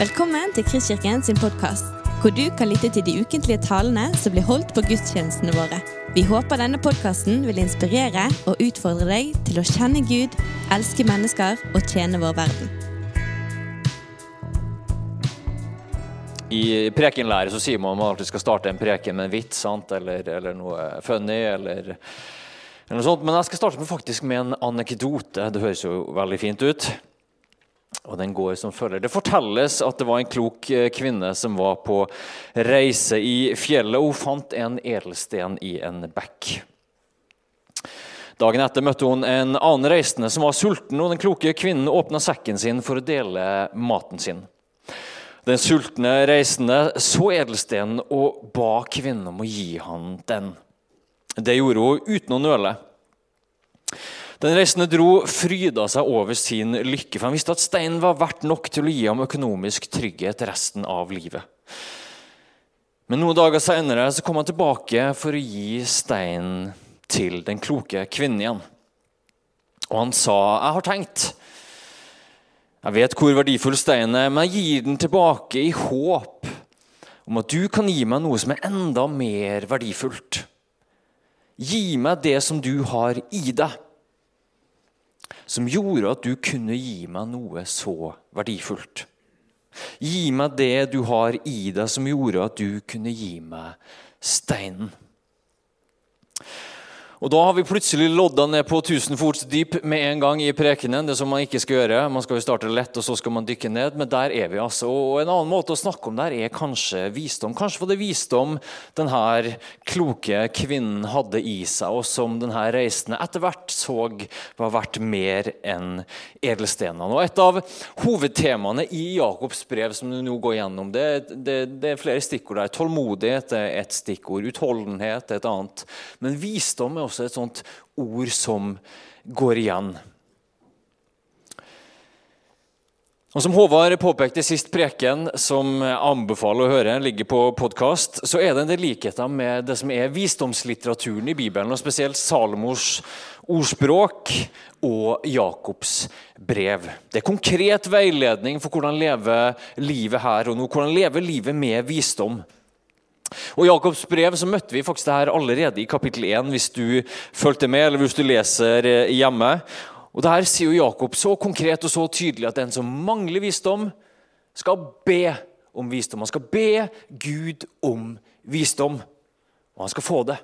Velkommen til Kristkirken sin podkast, hvor du kan lytte til de ukentlige talene som blir holdt på gudstjenestene våre. Vi håper denne podkasten vil inspirere og utfordre deg til å kjenne Gud, elske mennesker og tjene vår verden. I prekenlære så sier man at man alltid skal starte en preken med en vits sant? Eller, eller noe funny. Eller, eller noe sånt. Men jeg skal starte med, faktisk med en anekdote. Det høres jo veldig fint ut. Og den går som følger. Det fortelles at det var en klok eh, kvinne som var på reise i fjellet. Hun fant en edelsten i en bekk. Dagen etter møtte hun en annen reisende som var sulten. og Den kloke kvinnen åpna sekken sin for å dele maten sin. Den sultne reisende så edelstenen og ba kvinnen om å gi han den. Det gjorde hun uten å nøle. Den reisende dro fryda seg over sin lykke, for han visste at steinen var verdt nok til å gi ham økonomisk trygghet resten av livet. Men noen dager senere så kom han tilbake for å gi steinen til den kloke kvinnen igjen. Og han sa, 'Jeg har tenkt.' Jeg vet hvor verdifull steinen er, men jeg gir den tilbake i håp om at du kan gi meg noe som er enda mer verdifullt. Gi meg det som du har i deg som gjorde at du kunne gi meg noe så verdifullt. Gi meg det du har i deg som gjorde at du kunne gi meg steinen. Og Da har vi plutselig lodda ned på 1000 fots dyp med en gang i prekenen. Det som man ikke skal gjøre. Man skal jo starte lett, og så skal man dykke ned. Men der er vi. altså. Og En annen måte å snakke om der er kanskje visdom. Kanskje var det visdom denne kloke kvinnen hadde i seg, og som denne reisende etter hvert så var verdt mer enn edelstenene. Og Et av hovedtemaene i Jakobs brev som du nå går gjennom, det, det, det er flere stikkord der. Tålmodighet er et stikkord. Utholdenhet er et annet. Men visdom er også et sånt ord som går igjen. Og Som Håvard påpekte sist preken, som jeg anbefaler å høre, ligger på podkast, så er det en del likheter med det som er visdomslitteraturen i Bibelen, og spesielt Salomos ordspråk og Jakobs brev. Det er konkret veiledning for hvordan leve livet her og nå, hvordan leve livet med visdom. Og I Jakobs brev så møtte vi faktisk det her allerede i kapittel 1, hvis du fulgte med, eller hvis du leser eh, hjemme. Og Der sier jo Jakob så konkret og så tydelig at den som mangler visdom, skal be om visdom. Han skal be Gud om visdom, og han skal få det.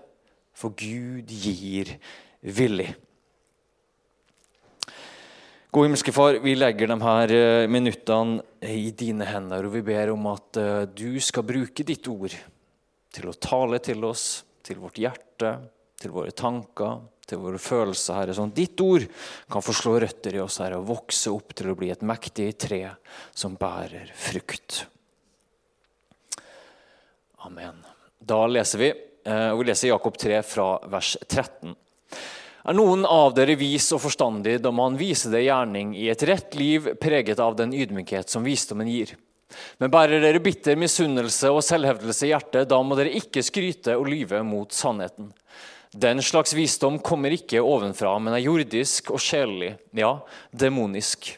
For Gud gir villig. God himmelske Far, vi legger de her eh, minuttene i dine hender, og vi ber om at eh, du skal bruke ditt ord til å tale til oss, til vårt hjerte, til våre tanker, til våre følelser. Herre, sånn ditt ord kan få slå røtter i oss Herre, og vokse opp til å bli et mektig tre som bærer frukt. Amen. Da leser vi, eh, og vi leser Jakob 3 fra vers 13. Er noen av dere vis og forstandig da man viser det gjerning i et rett liv preget av den ydmykhet som visdommen gir? Men bærer dere bitter misunnelse og selvhevdelse i hjertet, da må dere ikke skryte og lyve mot sannheten. Den slags visdom kommer ikke ovenfra, men er jordisk og sjelelig, ja, demonisk.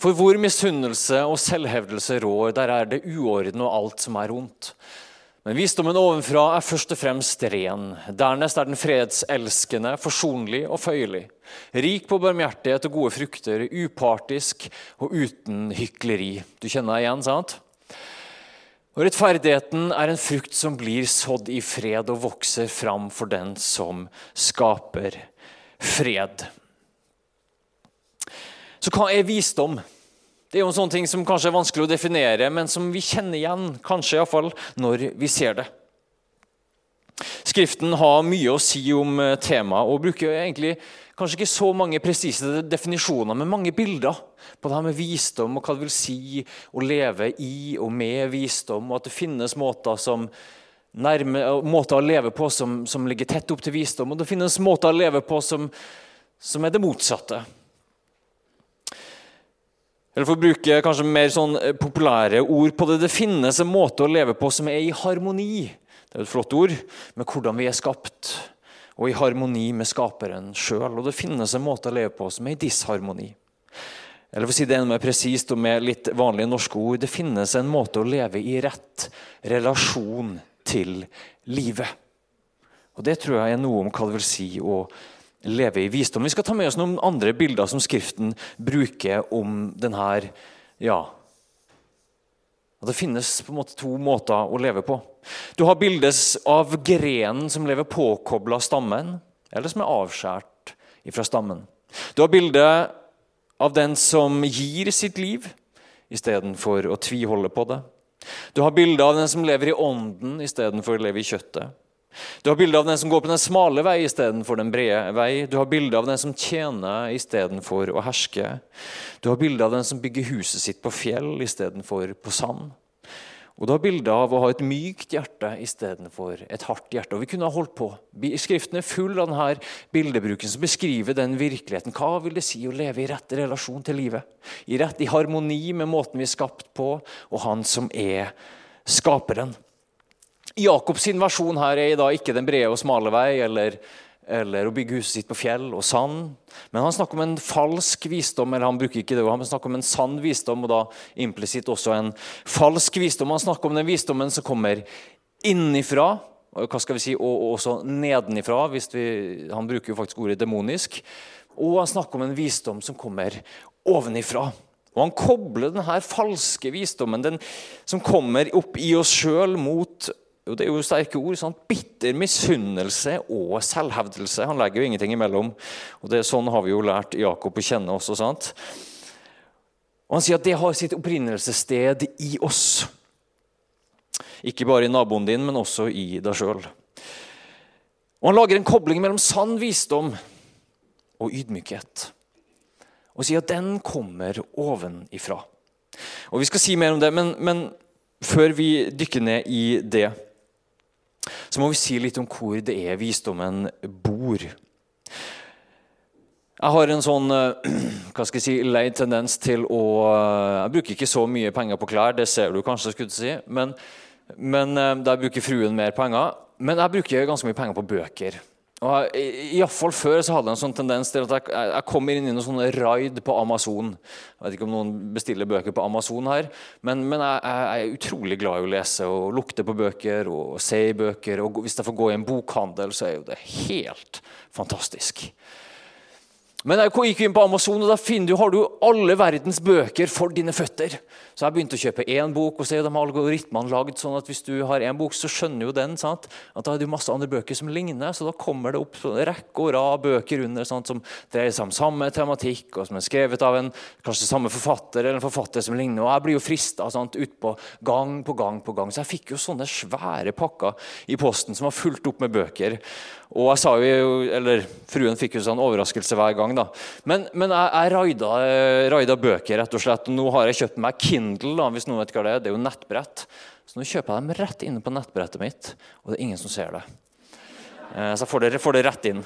For hvor misunnelse og selvhevdelse rår, der er det uorden og alt som er ondt. Men visdommen ovenfra er først og fremst ren. Dernest er den fredselskende, forsonlig og føyelig. Rik på barmhjertighet og gode frukter, upartisk og uten hykleri. Du kjenner deg igjen, sant? Og Rettferdigheten er en frukt som blir sådd i fred og vokser fram for den som skaper fred. Så hva er visdom? Det er jo en sånn ting som kanskje er vanskelig å definere, men som vi kjenner igjen, kanskje iallfall, når vi ser det. Skriften har mye å si om eh, temaet og bruker egentlig kanskje ikke så mange presise definisjoner, men mange bilder på det her med visdom og hva det vil si å leve i og med visdom, og at det finnes måter, nærme, måter å leve på som, som, ligger tett opp til visdom, og det finnes måter å leve på som, som er det motsatte. Eller for å bruke kanskje mer sånn eh, populære ord på det. Det finnes en måte å leve på som er i harmoni det er et flott ord, med hvordan vi er skapt, og i harmoni med skaperen sjøl. Og det finnes en måte å leve på som er i disharmoni. Eller for å si det enda mer presist og med litt vanlige norske ord det finnes en måte å leve i rett relasjon til livet. Og Det tror jeg er noe om hva det vil si å leve i visdom. Vi skal ta med oss noen andre bilder som Skriften bruker om denne ja, at Det finnes på en måte to måter å leve på. Du har bildet av grenen som lever påkobla stammen, eller som er avskåret fra stammen. Du har bildet av den som gir sitt liv istedenfor å tviholde på det. Du har bildet av den som lever i ånden istedenfor å leve i kjøttet. Du har bilde av den som går på den smale vei istedenfor den brede vei. Du har bilde av den som tjener istedenfor å herske. Du har bilde av den som bygger huset sitt på fjell istedenfor på sand. Og du har bilde av å ha et mykt hjerte istedenfor et hardt hjerte. Og vi kunne ha holdt på. Skriften er full av denne bildebruken som beskriver den virkeligheten. Hva vil det si å leve i rett relasjon til livet? I rett i harmoni med måten vi er skapt på, og han som er skaperen. Jakobs versjon her er da ikke den brede og smale vei eller, eller, å bygge huset sitt på fjell og sand. Men han snakker om en falsk visdom, eller han bruker ikke det, han snakker om en sann visdom, og da implisitt også en falsk visdom. Han snakker om den visdommen som kommer innifra, hva skal vi si, og også nedenifra. hvis vi, Han bruker jo faktisk ordet demonisk. Og han snakker om en visdom som kommer ovenifra. Og Han kobler denne falske visdommen, den som kommer opp i oss sjøl, mot jo, det er jo sterke ord. Sant? Bitter misunnelse og selvhevdelse. Han legger jo ingenting imellom. Og det, Sånn har vi jo lært Jakob å kjenne også. sant? Og Han sier at det har sitt opprinnelsessted i oss. Ikke bare i naboen din, men også i deg sjøl. Og Han lager en kobling mellom sann visdom og ydmykhet. Og sier at den kommer ovenifra. Og Vi skal si mer om det, men, men før vi dykker ned i det, så må vi si litt om hvor det er visdommen bor. Jeg har en sånn eh, hva skal jeg si, lei tendens til å eh, Jeg bruker ikke så mye penger på klær, det ser du kanskje, skulle si, men, men eh, der bruker fruen mer penger. Men jeg bruker ganske mye penger på bøker. Og Iallfall før så hadde jeg en sånn tendens til at jeg, jeg kommer inn i noen sånne raid på Amazon. Jeg vet ikke om noen bestiller bøker på Amazon her, men, men jeg, jeg, er utrolig glad i å lese og lukte på bøker og se i bøker. og Hvis jeg får gå i en bokhandel, så er jo det helt fantastisk. Men jeg gikk inn på Amazon, og da finner du, har du alle verdens bøker for dine føtter. Så jeg begynte å kjøpe én bok, og så er de algoritmene lagd sånn at hvis du har én bok, så skjønner jo den sant? at da er det masse andre bøker som ligner. Så da kommer det opp rekke og rad bøker under sant? som dreier seg om samme tematikk, og som er skrevet av en kanskje samme forfatter eller en forfatter som ligner. Og jeg blir jo frista utpå gang på gang på gang. Så jeg fikk jo sånne svære pakker i posten som var fullt opp med bøker. Og jeg sa jo, eller Fruen fikk jo sånn overraskelse hver gang. da. Men, men jeg, jeg raida, eh, raida, bøker, rett og slett. Nå har jeg kjøpt meg Kindle, da, hvis noen vet hva det er. Det er jo nettbrett. Så nå kjøper jeg dem rett inne på nettbrettet mitt, og det er ingen som ser det. Eh, så jeg får det, får det rett inn.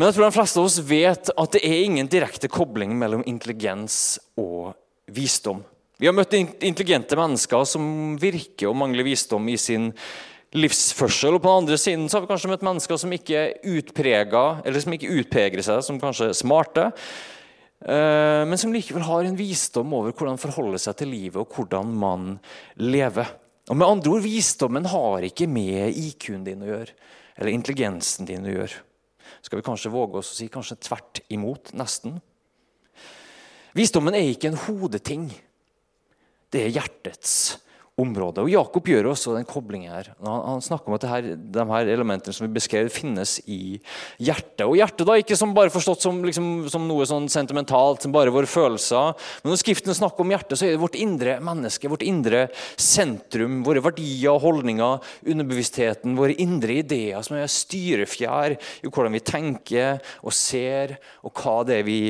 Men jeg tror de fleste av oss vet at det er ingen direkte kobling mellom intelligens og visdom. Vi har møtt intelligente mennesker som virker å mangle visdom i sin livsførsel. Og på den andre siden så har vi kanskje møtt mennesker som ikke utpreger, eller som ikke utpeker seg som kanskje smarte, eh, men som likevel har en visdom over hvordan forholde seg til livet og hvordan man lever. Og med andre ord, Visdommen har ikke med IQ-en din å gjøre, eller intelligensen din å gjøre. Skal vi kanskje våge oss å si kanskje tvert imot, nesten. Visdommen er ikke en hodeting. Det er hjertets området. Og Jakob gjør også den koblingen her. Han, han snakker om at her, de her elementene som vi beskrev, finnes i hjertet. Og hjertet da ikke som bare forstått som, liksom, som noe sånn sentimentalt, som bare våre følelser. Men når Skriften snakker om hjertet, så er det vårt indre menneske, vårt indre sentrum, våre verdier og holdninger, underbevisstheten, våre indre ideer, som er styrefjær i hvordan vi tenker og ser, og hva det er vi,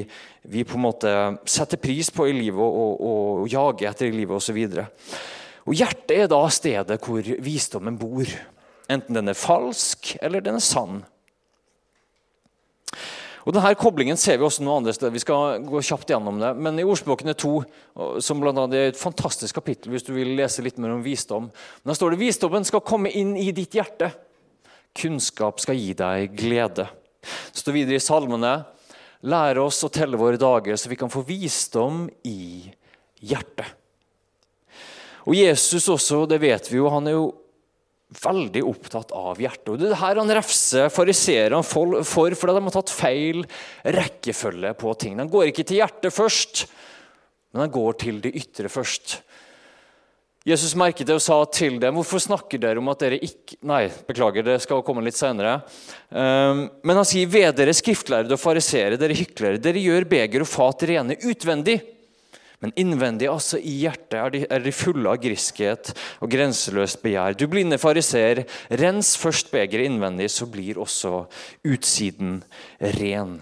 vi på en måte setter pris på i livet og, og, og jager etter i livet osv. Og Hjertet er da stedet hvor visdommen bor. Enten den er falsk eller den er sann. Og denne Koblingen ser vi også noen andre steder. Vi skal gå kjapt gjennom det. Men i Ordspråkene 2, som blant annet er et fantastisk kapittel hvis du vil lese litt mer om visdom, da står det visdommen skal komme inn i ditt hjerte. Kunnskap skal gi deg glede. Det står videre i salmene lære oss å telle våre dager, så vi kan få visdom i hjertet. Og Jesus også, det vet vi jo, han er jo veldig opptatt av hjertet. Og Det er her han refser fariseerne for, for fordi de har tatt feil rekkefølge på ting. De går ikke til hjertet først, men de går til det ytre først. Jesus merket det og sa til dem hvorfor snakker dere om at dere ikke Nei, beklager, det skal komme litt senere. Um, men han sier ved dere skriftlærde og farisere, dere hyklere, dere gjør beger og fat rene utvendig. Men innvendig, altså i hjertet, er de, er de fulle av griskhet og grenseløst begjær. Du blinde fariseer, rens først begeret innvendig, så blir også utsiden ren.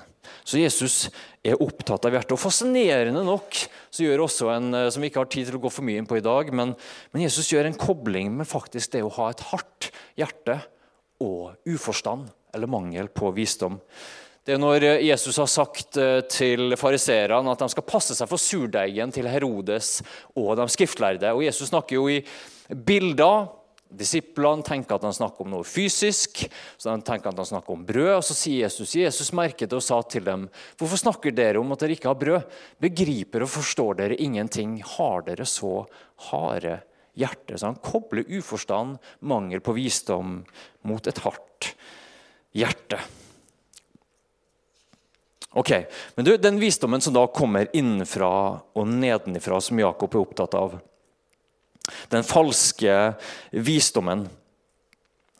Så Jesus er opptatt av hjertet. Og Fascinerende nok så gjør også en eh, som vi ikke har tid til å gå for mye inn på i dag, men, men Jesus gjør en kobling med faktisk det å ha et hardt hjerte og uforstand eller mangel på visdom. Det er når Jesus har sagt eh, til fariseerne at de skal passe seg for surdeigen til Herodes og de skriftlærde. Og Jesus snakker jo i bilder. Disiplene tenker at han snakker om noe fysisk, så de tenker at han snakker om brød. og Så sier Jesus Jesus merket og sa til dem, hvorfor snakker dere om at dere ikke har brød? Begriper og forstår dere ingenting? Har dere så harde hjerter? Så han kobler uforstand, mangel på visdom, mot et hardt hjerte. Ok, men du, Den visdommen som da kommer innenfra og nedenifra, som Jakob er opptatt av, den falske visdommen,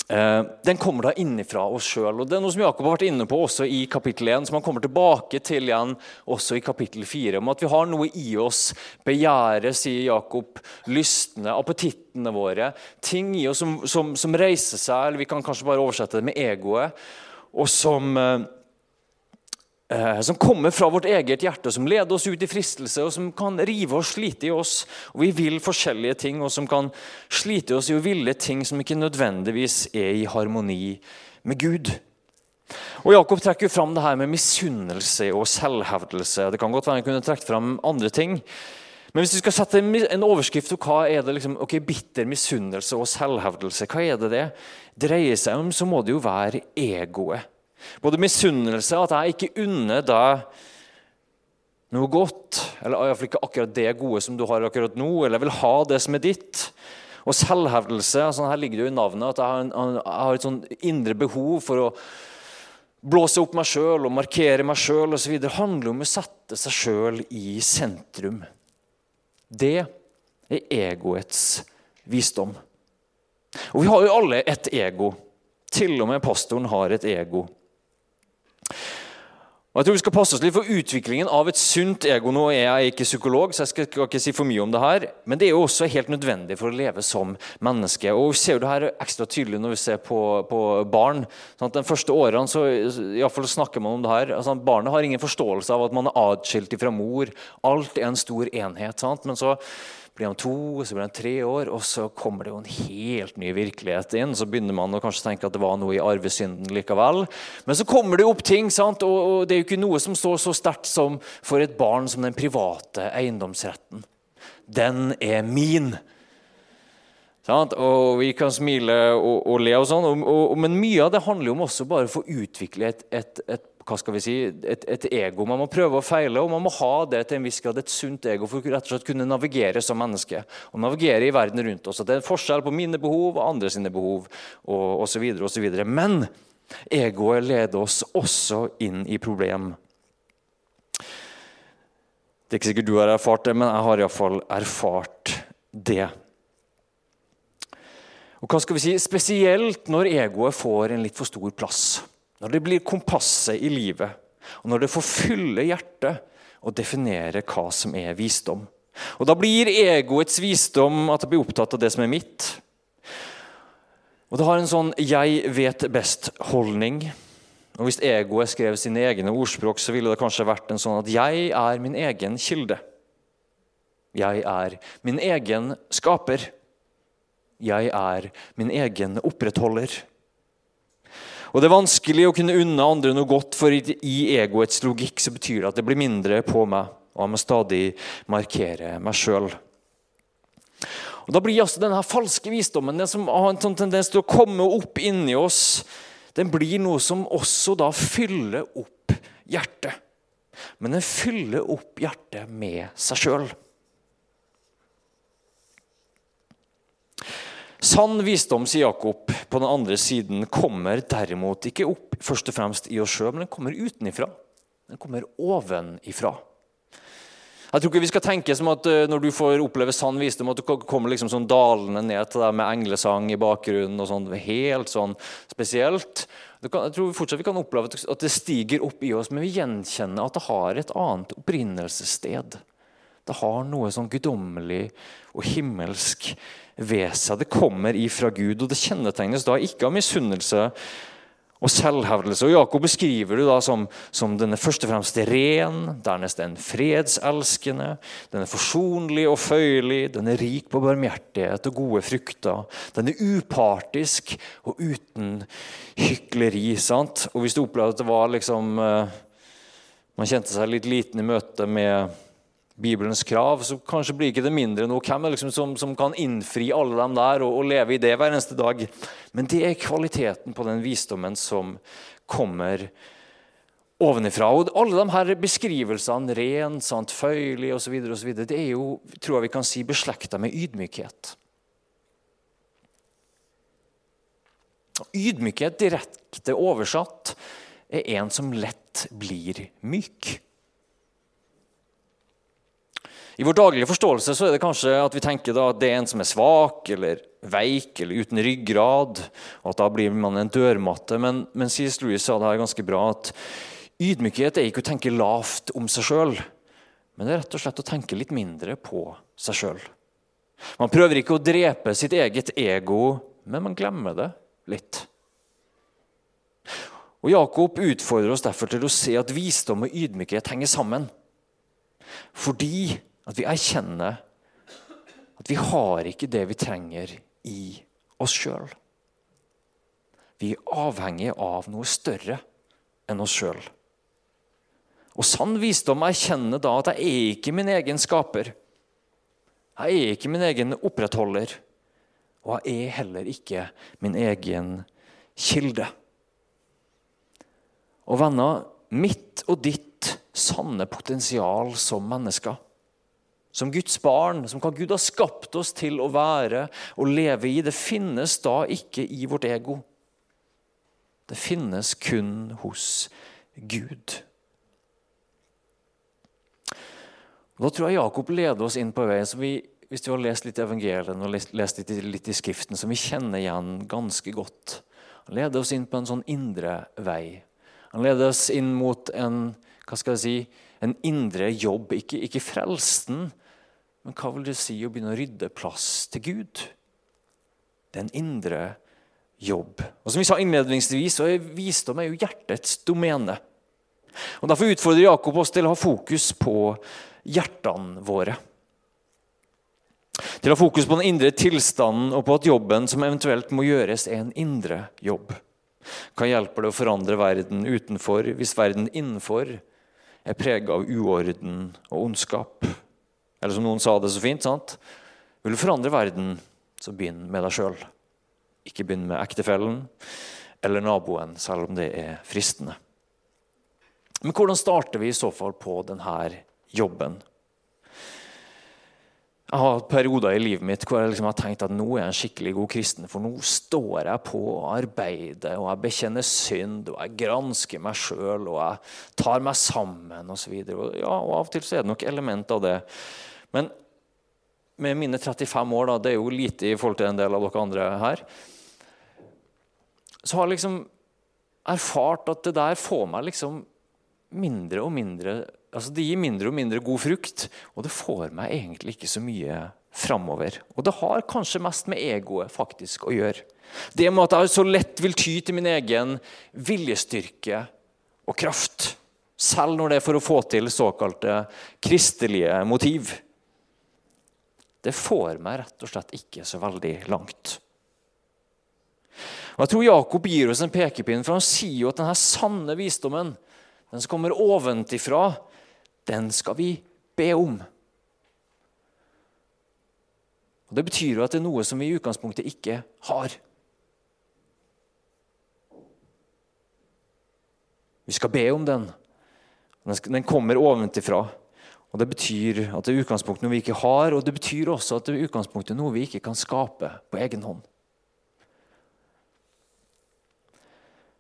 eh, den kommer da innenfra oss sjøl. Det er noe som Jakob har vært inne på også i kapittel 1, som han kommer tilbake til igjen også i kapittel 4. Om at vi har noe i oss, begjæret, sier Jakob, lystne, appetittene våre. Ting i oss som, som, som reiser seg, eller vi kan kanskje bare oversette det med egoet, og som eh, som kommer fra vårt eget hjerte, som leder oss ut i fristelse, og som kan rive og slite i oss. Og Vi vil forskjellige ting, og som kan slite oss i å ville ting som ikke nødvendigvis er i harmoni med Gud. Og Jakob trekker fram det her med misunnelse og selvhevdelse. Det kan godt være han kunne trukket fram andre ting. Men hvis du skal sette en overskrift på hva er det liksom, ok, bitter misunnelse og selvhevdelse, hva er det det dreier seg om, så må det jo være egoet. Både misunnelse, at jeg ikke unner deg noe godt, eller iallfall ikke akkurat det gode som du har akkurat nå, eller vil ha det som er ditt. Og selvhevdelse. altså Her ligger det jo i navnet at jeg har, en, jeg har et sånn indre behov for å blåse opp meg sjøl og markere meg sjøl osv. Det handler om å sette seg sjøl i sentrum. Det er egoets visdom. Og vi har jo alle et ego. Til og med pastoren har et ego. Og jeg tror Vi skal passe oss litt for utviklingen av et sunt ego. Nå er jeg ikke psykolog, så jeg skal, ikke si for mye om det her, men det er jo også helt nødvendig for å leve som menneske. Og Vi ser jo det her ekstra tydelig når vi ser på, på barn. Sånn de første årene så, i fall snakker man om det her. Altså, barnet har ingen forståelse av at man er atskilt fra mor. Alt er en stor enhet. Sant? Men så blir han to, så blir han tre år, og så kommer det jo en helt ny virkelighet inn. Så begynner man å kanskje tenke at det var noe i arvesynden likevel. Men så kommer det opp ting, sant? og det er jo ikke noe som står så sterkt som for et barn som den private eiendomsretten. Den er min. Og Vi kan smile og, og le, og sånn, men mye av det handler jo om også bare å få utvikle et, et, et hva skal vi si, et, et, ego. Man må prøve å feile, og man må ha det til en viss grad, et sunt ego for å rett og slett kunne navigere som menneske. Og navigere i verden rundt oss. Det er en forskjell på mine behov og andre sine behov og osv. Men egoet leder oss også inn i problem. Det er ikke sikkert du har erfart det, men jeg har iallfall erfart det. Og hva skal vi si, Spesielt når egoet får en litt for stor plass. Når det blir kompasset i livet, og når det får fylle hjertet og definere hva som er visdom. Og Da blir egoets visdom at det blir opptatt av det som er mitt. Og Det har en sånn 'jeg vet best'-holdning. Og Hvis egoet skrev sine egne ordspråk, så ville det kanskje vært en sånn at 'jeg er min egen kilde'. Jeg er min egen skaper. Jeg er min egen opprettholder. Og Det er vanskelig å kunne unne andre noe godt, for i egoets logikk så betyr det at det blir mindre på meg, og jeg må stadig markere meg sjøl. Da blir altså denne falske visdommen, den som har en sånn tendens til å komme opp inni oss, den blir noe som også da fyller opp hjertet. men den fyller opp hjertet med seg sjøl. Sann visdom, sier Jakob, på den andre siden kommer derimot ikke opp først og fremst i oss sjøl, men den kommer utenifra. Den kommer ovenifra. Jeg tror ikke vi skal tenke som at eh, når du får oppleve sann visdom, at du kommer liksom sånn dalende ned til deg med englesang i bakgrunnen. og sånn, Helt sånn spesielt. Jeg tror fortsatt vi kan oppleve at det stiger opp i oss, men vi gjenkjenner at det har et annet opprinnelsessted. Det har noe sånn guddommelig og himmelsk ved seg. Det kommer ifra Gud, og det kjennetegnes da ikke av misunnelse og selvhevdelse. Og Jakob beskriver det da som, som denne først og fremst ren, dernest en fredselskende, den er forsonlig og føyelig, den er rik på barmhjertighet og gode frukter. Den er upartisk og uten hykleri. sant? Og Hvis du opplevde at det var liksom eh, Man kjente seg litt liten i møte med Bibelens krav, så kanskje blir ikke det mindre noe. Hvem er liksom som, som, kan innfri alle dem der og, og, leve i det hver eneste dag? Men det er kvaliteten på den visdommen som kommer ovenifra. Og alle de her beskrivelsene, ren, sant, føyelig osv., det er jo tror jeg vi kan si, beslekta med ydmykhet. Ydmykhet, direkte oversatt, er en som lett blir myk. I vår daglige forståelse så er det kanskje at vi tenker at det er en som er svak eller veik eller uten ryggrad, og at da blir man en dørmatte. Men, men C.S. Louis sa det her ganske bra, at ydmykhet er ikke å tenke lavt om seg sjøl, men det er rett og slett å tenke litt mindre på seg sjøl. Man prøver ikke å drepe sitt eget ego, men man glemmer det litt. Og Jakob utfordrer oss derfor til å se at visdom og ydmykhet henger sammen. Fordi at vi erkjenner at vi har ikke det vi trenger i oss sjøl. Vi er avhengige av noe større enn oss sjøl. Og sann visdom erkjenner da at jeg er ikke min egen skaper. Jeg er ikke min egen opprettholder. Og jeg er heller ikke min egen kilde. Og venner, mitt og ditt sanne potensial som mennesker som Guds barn, som Gud har skapt oss til å være og leve i, det finnes da ikke i vårt ego. Det finnes kun hos Gud. Da tror jeg Jakob leder oss inn på veien som vi, hvis vi har lest litt i evangeliet og lest litt, litt, i Skriften, som vi kjenner igjen ganske godt. Han leder oss inn på en sånn indre vei. Han leder oss inn mot en hva skal jeg si, en indre jobb. Ikke, ikke frelsen, men hva vil det si å begynne å rydde plass til Gud? Det er en indre jobb. Og som vi sa innledningsvis, så er visdom er jo hjertets domene. Og Derfor utfordrer Jakob oss til å ha fokus på hjertene våre. Til å ha fokus på den indre tilstanden og på at jobben som eventuelt må gjøres, er en indre jobb. Hva hjelper det å forandre verden utenfor hvis verden innenfor er prega av uorden og ondskap? Eller som noen sa det så fint sant? Vil du forandre verden, så begynn med deg sjøl. Ikke begynn med ektefellen eller naboen, selv om det er fristende. Men hvordan starter vi i så fall på denne jobben? Jeg har hatt perioder i livet mitt hvor jeg liksom har tenkt at nå er jeg en skikkelig god kristen. For nå står jeg på og arbeider, og jeg bekjenner synd, og jeg gransker meg sjøl, og jeg tar meg sammen osv. Ja, og av og til så er det nok element av det. Men med mine 35 år, da, det er jo lite i forhold til en del av dere andre her, så har jeg liksom erfart at det der får meg liksom mindre og mindre altså Det gir mindre og mindre god frukt, og det får meg egentlig ikke så mye framover. Og det har kanskje mest med egoet faktisk å gjøre. Det med at jeg så lett vil ty til min egen viljestyrke og kraft. Selv når det er for å få til såkalte kristelige motiv det får meg rett og slett ikke så veldig langt. Og Jeg tror Jakob gir oss en pekepinn, for han sier jo at denne sanne visdommen, den som kommer oventifra, den skal vi be om. Og Det betyr jo at det er noe som vi i utgangspunktet ikke har. Vi skal be om den. Den kommer ovenfra. Og Det betyr at det er utgangspunktet noe vi ikke har, og det betyr også at det er utgangspunktet noe vi ikke kan skape på egen hånd.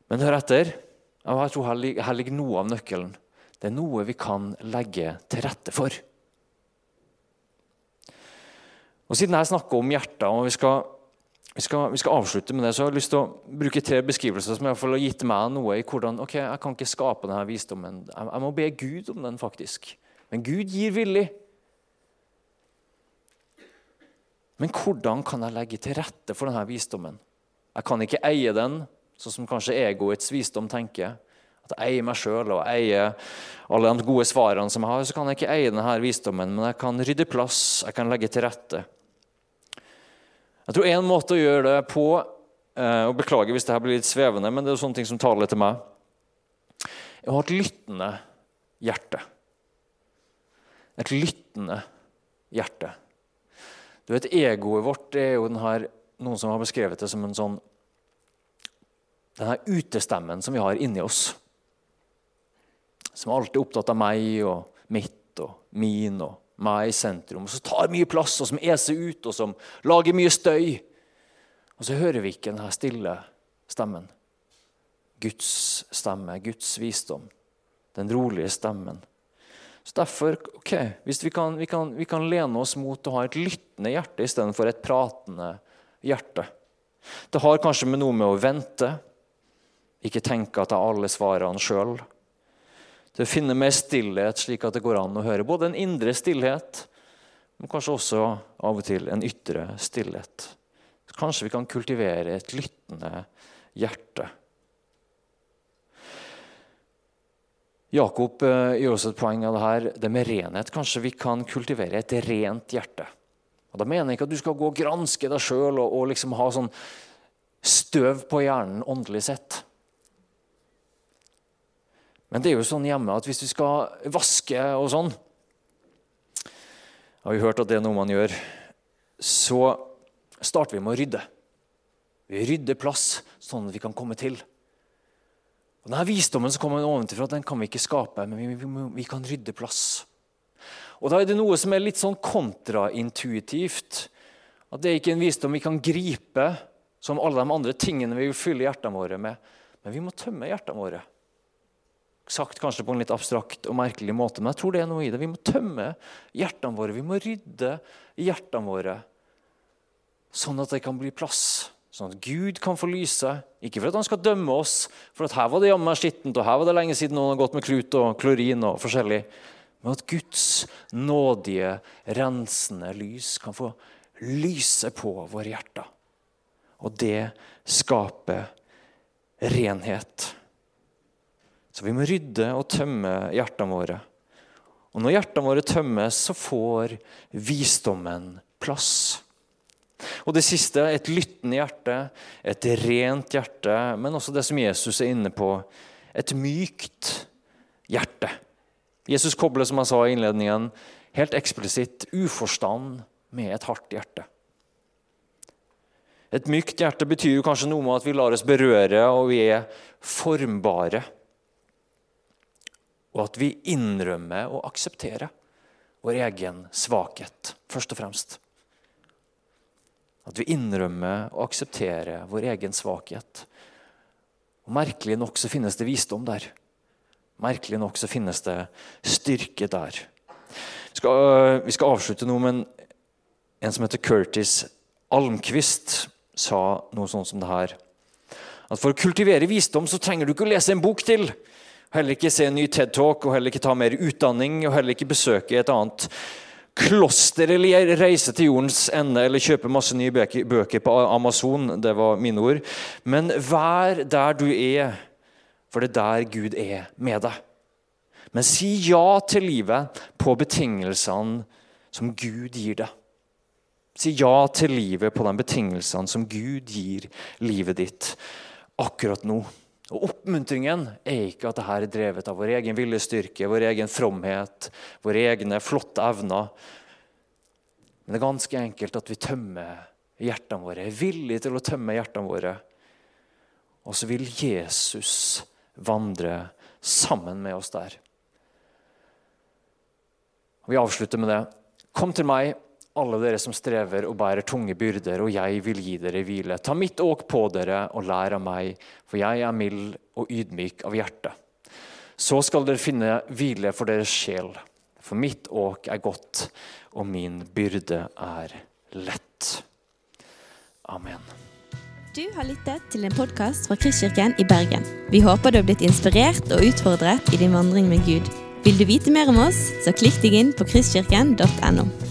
Men hør etter. Jeg tror Her ligger noe av nøkkelen. Det er noe vi kan legge til rette for. Og Siden jeg snakker om hjertet, og vi skal, vi, skal, vi skal, avslutte med det, så har jeg lyst til å bruke tre beskrivelser som i hvert fall har gitt meg noe i hvordan ok, jeg kan ikke skape denne visdommen. Jeg, jeg må be Gud om den, faktisk. Men Gud gir villig. Men hvordan kan jeg legge til rette for denne visdommen? Jeg kan ikke eie den, sånn som kanskje egoets visdom tenker. At jeg eier meg sjøl og eier alle de gode svarene som jeg har. Så kan jeg ikke eie denne visdommen, men jeg kan rydde plass, jeg kan legge til rette. Jeg tror En måte å gjøre det på eh, og Beklager hvis det blir litt svevende, men det er sånne ting som taler til meg. Jeg har et lyttende hjerte. Et lyttende hjerte. Du vet, Egoet vårt er jo her, noen som har beskrevet det som en sånn denne utestemmen som vi har inni oss. Som alltid er opptatt av meg og mitt og min og meg i sentrum. Og som tar mye plass, og som eser ut, og som lager mye støy. Og så hører vi ikke denne stille stemmen. Guds stemme, Guds visdom. Den rolige stemmen. Så Derfor, ok, hvis vi kan, vi, kan, vi kan lene oss mot å ha et lyttende hjerte istedenfor et pratende hjerte. Det har kanskje med noe med å vente, ikke tenke at jeg har alle svarene sjøl. Til å finne mer stillhet, slik at det går an å høre både en indre stillhet, men kanskje også av og til en ytre stillhet. Kanskje vi kan kultivere et lyttende hjerte. Jakob eh, gjør også et poeng av det her, det med renhet. Kanskje vi kan kultivere et rent hjerte. Og Da mener jeg ikke at du skal gå og granske deg sjøl og, og liksom ha sånn støv på hjernen åndelig sett. Men det er jo sånn hjemme at hvis vi skal vaske og sånn Har vi hørt at det er noe man gjør. Så starter vi med å rydde. Vi rydder plass, sånn at vi kan komme til. Og denne Visdommen som kommer ovenfra, den kan vi ikke skape, men vi, vi, vi, kan rydde plass. Og Da er det noe som er litt sånn kontraintuitivt. At Det er ikke en visdom vi kan gripe, som alle de andre tingene vi vil fylle hjertene våre med. Men vi må tømme hjertene våre. Sagt kanskje på en litt abstrakt og merkelig måte, men jeg tror det er noe i det. Vi må tømme hjertene våre, vi må rydde hjertene våre, sånn at det kan bli plass Sånn at Gud kan få lyse. Ikke for at han skal dømme oss, for at her var det jammen skittent, og her var det lenge siden noen har gått med klut og klorin og forskjellig. Men at Guds nådige, rensende lys kan få lyse på våre hjerter. Og det skaper renhet. Så vi må rydde og tømme hjertene våre. Og når hjertene våre tømmes, så får visdommen plass. Og det siste et lyttende hjerte, et rent hjerte, men også det som Jesus er inne på, et mykt hjerte. Jesus kobler som jeg sa i innledningen, helt eksplisitt uforstand med et hardt hjerte. Et mykt hjerte betyr jo kanskje noe med at vi lar oss berøre, og vi er formbare. Og at vi innrømmer og aksepterer vår egen svakhet, først og fremst. At vi innrømmer og aksepterer vår egen svakhet. Og Merkelig nok så finnes det visdom der. Merkelig nok så finnes det styrke der. Vi skal, øh, vi skal avslutte nå, men en som heter Curtis Almquist, sa noe sånt som det her. At For å kultivere visdom så trenger du ikke å lese en bok til. Heller ikke se en ny TED-talk og heller ikke ta mer utdanning og heller ikke besøke et annet kloster eller reise til jordens ende eller kjøpe masse nye bøker på Amazon. Det var mine ord. Men vær der du er, for det er der Gud er med deg. Men si ja til livet på betingelsene som Gud gir deg. Si ja til livet på de betingelsene som Gud gir livet ditt akkurat nå. Og Oppmuntringen er ikke at dette er drevet av vår egen viljestyrke, vår egen fromhet, våre egne flotte evner. Men det er ganske enkelt at vi tømmer hjertene våre, er villige til å tømme hjertene våre. Og så vil Jesus vandre sammen med oss der. Vi avslutter med det. Kom til meg, alle dere som strever og bærer tunge byrder, og jeg vil gi dere hvile. Ta mitt åk på dere og lær av meg, for jeg er mild og ydmyk av hjerte. Så skal dere finne hvile for deres sjel, for mitt åk er godt, og min byrde er lett. Amen. Du har lyttet til en podkast fra Kristkirken i Bergen. Vi håper du har blitt inspirert og utfordret i din vandring med Gud. Vil du vite mer om oss, så klikk deg inn på kristkirken.no.